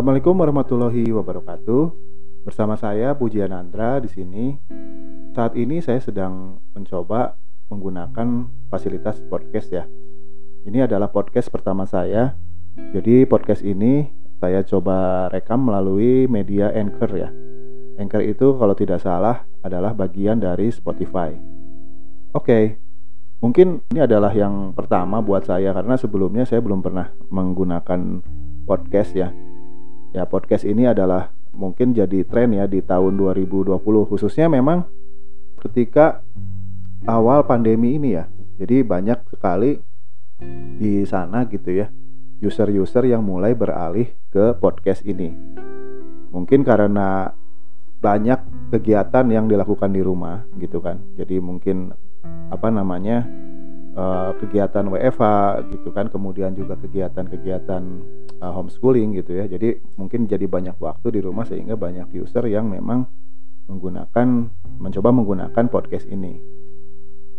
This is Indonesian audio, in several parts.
Assalamualaikum warahmatullahi wabarakatuh. Bersama saya Pujian Andra di sini. Saat ini saya sedang mencoba menggunakan fasilitas podcast ya. Ini adalah podcast pertama saya. Jadi podcast ini saya coba rekam melalui media Anchor ya. Anchor itu kalau tidak salah adalah bagian dari Spotify. Oke, mungkin ini adalah yang pertama buat saya karena sebelumnya saya belum pernah menggunakan podcast ya. Ya podcast ini adalah mungkin jadi tren ya di tahun 2020 khususnya memang ketika awal pandemi ini ya. Jadi banyak sekali di sana gitu ya user-user yang mulai beralih ke podcast ini. Mungkin karena banyak kegiatan yang dilakukan di rumah gitu kan. Jadi mungkin apa namanya uh, kegiatan WFH gitu kan, kemudian juga kegiatan-kegiatan uh, homeschooling gitu ya. Jadi mungkin jadi banyak waktu di rumah sehingga banyak user yang memang menggunakan mencoba menggunakan podcast ini.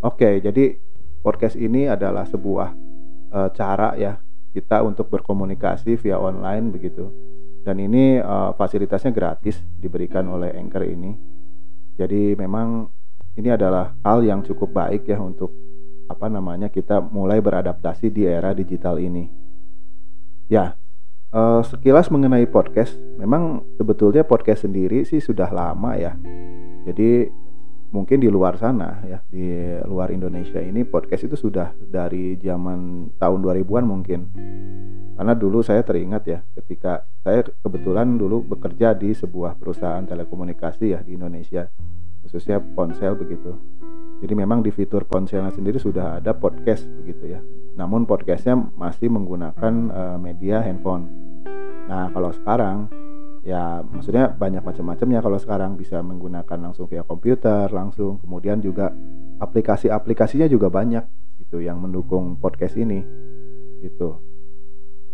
Oke, jadi podcast ini adalah sebuah uh, cara ya kita untuk berkomunikasi via online begitu. Dan ini uh, fasilitasnya gratis diberikan oleh Anchor ini. Jadi memang ini adalah hal yang cukup baik ya untuk apa namanya kita mulai beradaptasi di era digital ini. Ya, uh, sekilas mengenai podcast, memang sebetulnya podcast sendiri sih sudah lama ya. Jadi mungkin di luar sana ya di luar Indonesia ini podcast itu sudah dari zaman tahun 2000-an mungkin karena dulu saya teringat ya ketika saya kebetulan dulu bekerja di sebuah perusahaan telekomunikasi ya di Indonesia khususnya ponsel begitu jadi memang di fitur ponselnya sendiri sudah ada podcast begitu ya. Namun podcastnya masih menggunakan uh, media handphone. Nah kalau sekarang ya maksudnya banyak macam-macamnya. Kalau sekarang bisa menggunakan langsung via komputer langsung kemudian juga aplikasi-aplikasinya juga banyak gitu yang mendukung podcast ini gitu.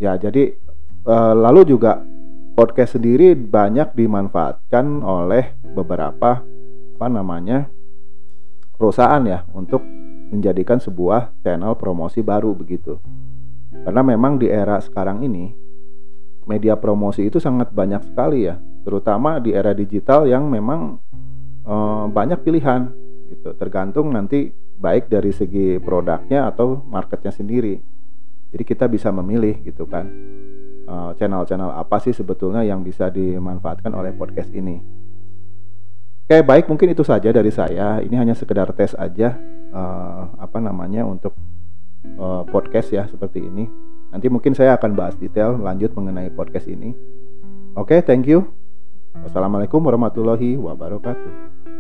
Ya jadi eh, lalu juga podcast sendiri banyak dimanfaatkan oleh beberapa apa namanya perusahaan ya untuk menjadikan sebuah channel promosi baru begitu karena memang di era sekarang ini media promosi itu sangat banyak sekali ya, terutama di era digital yang memang e, banyak pilihan gitu. Tergantung nanti baik dari segi produknya atau marketnya sendiri. Jadi kita bisa memilih gitu kan eh, channel-channel apa sih sebetulnya yang bisa dimanfaatkan oleh podcast ini. Oke baik mungkin itu saja dari saya. Ini hanya sekedar tes aja e, apa namanya untuk e, podcast ya seperti ini. Nanti mungkin saya akan bahas detail lanjut mengenai podcast ini. Oke, okay, thank you. Wassalamualaikum warahmatullahi wabarakatuh.